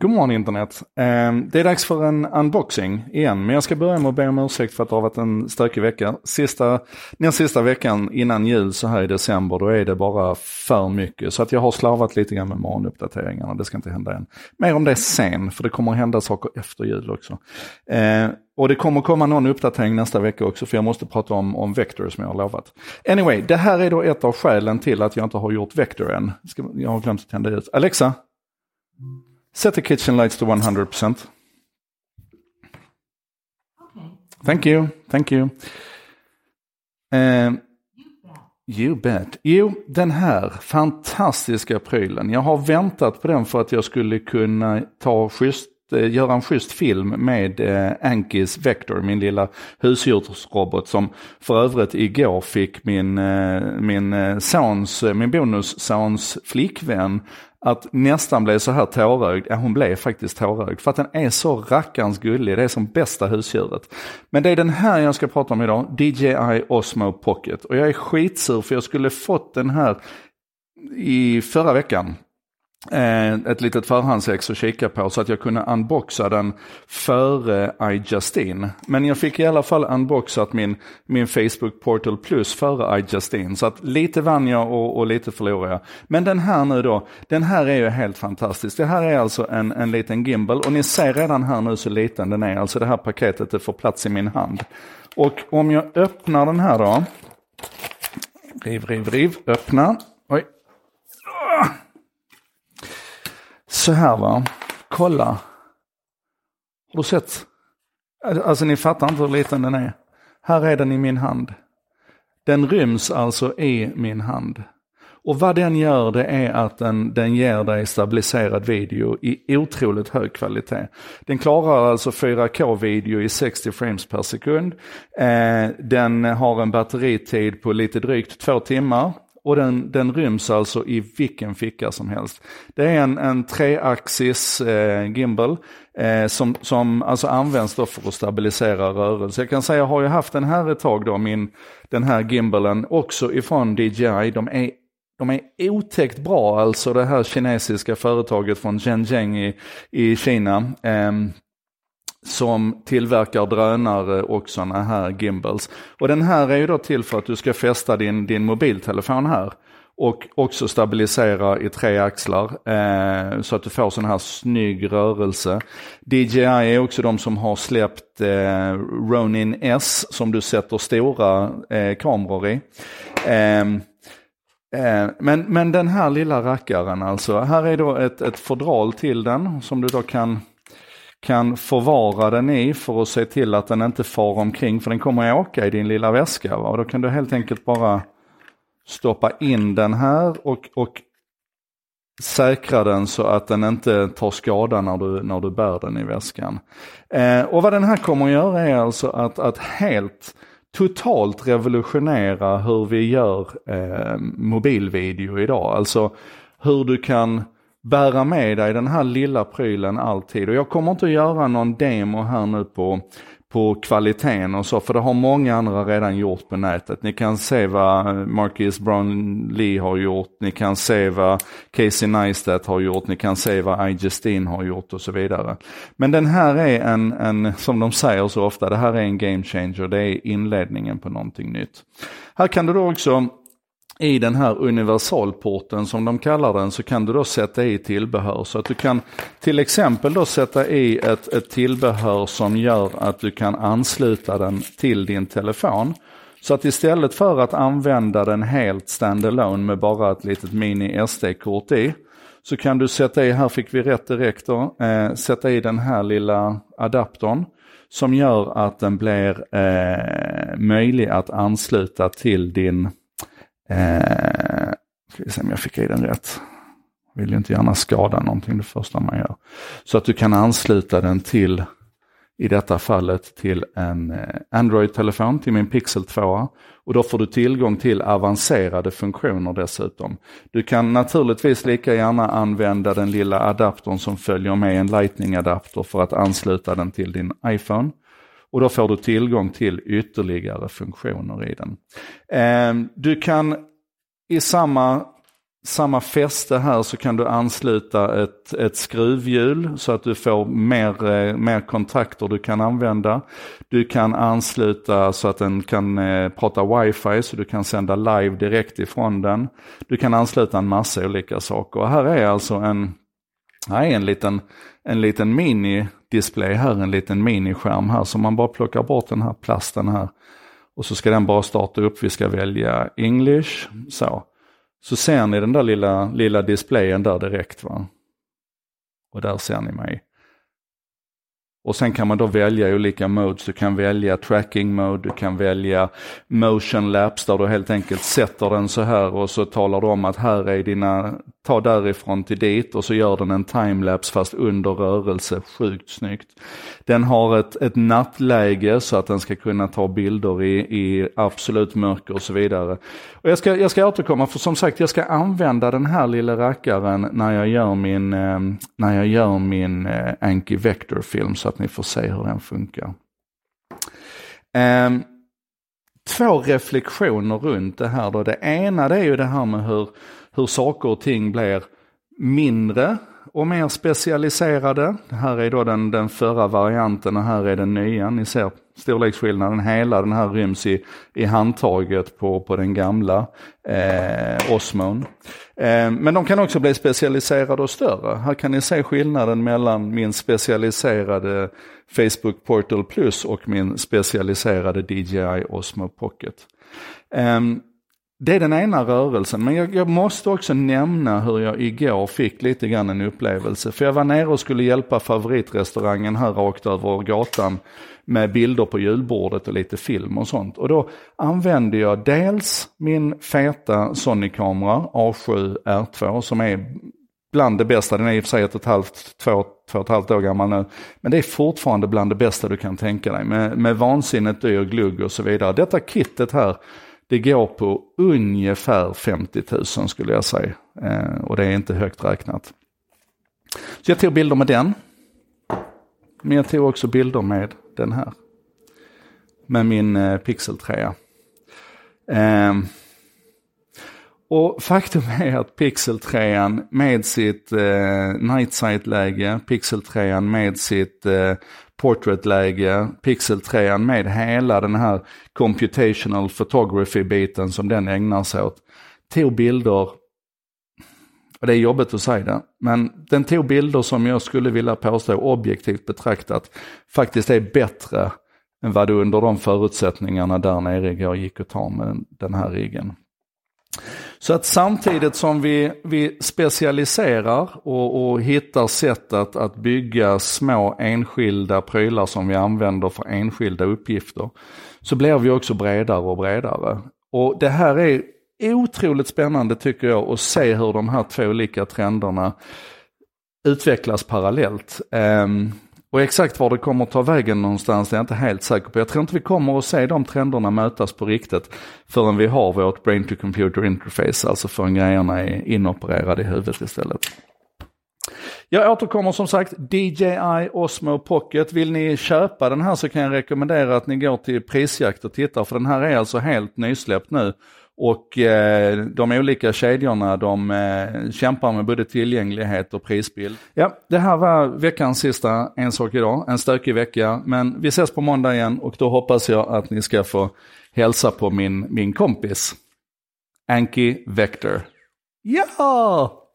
God morgon internet. Ehm, det är dags för en unboxing igen, men jag ska börja med att be om ursäkt för att det har varit en stökig vecka. Sista, den sista veckan innan jul så här i december, då är det bara för mycket. Så att jag har slavat lite grann med morgonuppdateringarna, det ska inte hända än. Mer om det sen, för det kommer hända saker efter jul också. Ehm, och det kommer komma någon uppdatering nästa vecka också, för jag måste prata om, om Vector som jag har lovat. Anyway, det här är då ett av skälen till att jag inte har gjort Vector än. Jag har glömt att tända ut. Alexa, Set the kitchen lights to 100%. Okay. Thank you, thank you. Um, you bet. Jo, den här fantastiska prylen. Jag har väntat på den för att jag skulle kunna ta schysst eh, göra en schysst film med eh, Ankis Vector, min lilla husdjursrobot som för övrigt igår fick min, min sons, min bonussons flickvän att nästan bli så här tårögd, ja hon blev faktiskt tårögd för att den är så rackarns gullig, det är som bästa husdjuret. Men det är den här jag ska prata om idag, DJI Osmo Pocket. Och jag är skitsur för jag skulle fått den här i förra veckan. Eh, ett litet förhandsex att kika på så att jag kunde unboxa den före iJustine. Men jag fick i alla fall unboxat min, min Facebook Portal Plus före iJustine. Så att lite vann jag och, och, lite förlorade jag. Men den här nu då, den här är ju helt fantastisk. Det här är alltså en, en liten gimbal och ni ser redan här nu så liten den är. Alltså det här paketet det får plats i min hand. Och om jag öppnar den här då. Riv, riv, riv, öppna. Oj. Så här va, kolla. Har du sett? Alltså ni fattar inte hur liten den är. Här är den i min hand. Den ryms alltså i min hand. Och vad den gör det är att den, den ger dig stabiliserad video i otroligt hög kvalitet. Den klarar alltså 4K-video i 60 frames per sekund. Eh, den har en batteritid på lite drygt två timmar. Och den, den ryms alltså i vilken ficka som helst. Det är en, en treaxis eh, gimbal eh, som, som alltså används då för att stabilisera rörelse. Jag kan säga, jag har ju haft den här ett tag då, min, den här gimbalen, också ifrån DJI. De är de är otäckt bra, alltså det här kinesiska företaget från Zhenjiang i, i Kina. Eh, som tillverkar drönare och sådana här gimbals. Och den här är ju då till för att du ska fästa din, din mobiltelefon här och också stabilisera i tre axlar eh, så att du får sån här snygg rörelse. DJI är också de som har släppt eh, Ronin S som du sätter stora eh, kameror i. Ehm, eh, men, men den här lilla rackaren alltså, här är då ett, ett fodral till den som du då kan kan förvara den i för att se till att den inte far omkring för den kommer att åka i din lilla väska. Va? Och då kan du helt enkelt bara stoppa in den här och, och säkra den så att den inte tar skada när du, när du bär den i väskan. Eh, och vad den här kommer att göra är alltså att, att helt totalt revolutionera hur vi gör eh, mobilvideo idag. Alltså hur du kan bära med dig den här lilla prylen alltid. Och jag kommer inte att göra någon demo här nu på, på kvaliteten och så, för det har många andra redan gjort på nätet. Ni kan se vad Marcus Brownlee har gjort, ni kan se vad Casey Neistat har gjort, ni kan se vad I Justine har gjort och så vidare. Men den här är en, en, som de säger så ofta, det här är en game changer, det är inledningen på någonting nytt. Här kan du då också i den här universalporten som de kallar den så kan du då sätta i tillbehör. Så att du kan till exempel då sätta i ett, ett tillbehör som gör att du kan ansluta den till din telefon. Så att istället för att använda den helt standalone med bara ett litet mini SD-kort i, så kan du sätta i, här fick vi rätt direkt då, eh, sätta i den här lilla adaptern som gör att den blir eh, möjlig att ansluta till din Eh, ska vi se om jag fick i den rätt. Vill ju inte gärna skada någonting det första man gör. Så att du kan ansluta den till, i detta fallet, till en eh, Android-telefon, till min Pixel 2. Och då får du tillgång till avancerade funktioner dessutom. Du kan naturligtvis lika gärna använda den lilla adaptern som följer med en Lightning-adapter för att ansluta den till din iPhone. Och då får du tillgång till ytterligare funktioner i den. Ehm, du kan i samma samma fäste här så kan du ansluta ett, ett skruvhjul så att du får mer, eh, mer kontakter du kan använda. Du kan ansluta så att den kan eh, prata wifi så du kan sända live direkt ifrån den. Du kan ansluta en massa olika saker. Och här är alltså en, här är en liten, en liten mini-display här, en liten miniskärm här. Så man bara plockar bort den här plasten här. Och så ska den bara starta upp, vi ska välja English. Så. Så ser ni den där lilla, lilla displayen där direkt. va. Och där ser ni mig. Och sen kan man då välja olika modes. Du kan välja tracking mode, du kan välja motion laps där du helt enkelt sätter den så här och så talar du om att här är dina, ta därifrån till dit och så gör den en timelapse fast under rörelse. Sjukt snyggt. Den har ett, ett nattläge så att den ska kunna ta bilder i, i absolut mörker och så vidare. Och jag, ska, jag ska återkomma för som sagt jag ska använda den här lilla rackaren när jag gör min, eh, när jag gör min eh, Anki Vector film så att ni får se hur den funkar. Eh, två reflektioner runt det här då. Det ena det är ju det här med hur, hur saker och ting blir mindre och mer specialiserade. Det här är då den, den förra varianten och här är den nya. Ni ser storleksskillnaden. Hela den här ryms i, i handtaget på, på den gamla eh, Osmon. Eh, men de kan också bli specialiserade och större. Här kan ni se skillnaden mellan min specialiserade Facebook Portal Plus och min specialiserade DJI Osmo Pocket. Eh, det är den ena rörelsen, men jag, jag, måste också nämna hur jag igår fick lite grann en upplevelse. För jag var nere och skulle hjälpa favoritrestaurangen här rakt över gatan med bilder på julbordet och lite film och sånt. Och då använde jag dels min feta Sony-kamera A7 R2 som är bland det bästa. Den är i och för sig ett och ett halvt, två, två och ett halvt år gammal nu. Men det är fortfarande bland det bästa du kan tänka dig. Med, med vansinnigt dyr glugg och så vidare. Detta kittet här det går på ungefär 50 000 skulle jag säga. Eh, och det är inte högt räknat. Så jag tog bilder med den. Men jag tog också bilder med den här. Med min eh, Pixel 3. Ehm, och faktum är att Pixel 3 med sitt eh, night sight-läge, Pixel 3 med sitt eh, portrait-läge, Pixel 3 med hela den här computational photography-biten som den ägnar sig åt. Tog bilder, och det är jobbigt att säga det, men den tog bilder som jag skulle vilja påstå objektivt betraktat faktiskt är bättre än vad du under de förutsättningarna där nere igår gick och ta med den här riggen. Så att samtidigt som vi, vi specialiserar och, och hittar sätt att, att bygga små enskilda prylar som vi använder för enskilda uppgifter, så blir vi också bredare och bredare. Och det här är otroligt spännande tycker jag att se hur de här två olika trenderna utvecklas parallellt. Um, och exakt var det kommer att ta vägen någonstans är jag inte helt säker på. Jag tror inte vi kommer att se de trenderna mötas på riktigt förrän vi har vårt brain to computer interface, alltså förrän grejerna är inopererade i huvudet istället. Jag återkommer som sagt, DJI Osmo Pocket. Vill ni köpa den här så kan jag rekommendera att ni går till Prisjakt och tittar, för den här är alltså helt nysläppt nu. Och eh, de olika kedjorna de eh, kämpar med både tillgänglighet och prisbild. Ja, det här var veckans sista En sak idag, en stökig vecka. Men vi ses på måndag igen och då hoppas jag att ni ska få hälsa på min, min kompis. Anki Vector. Ja!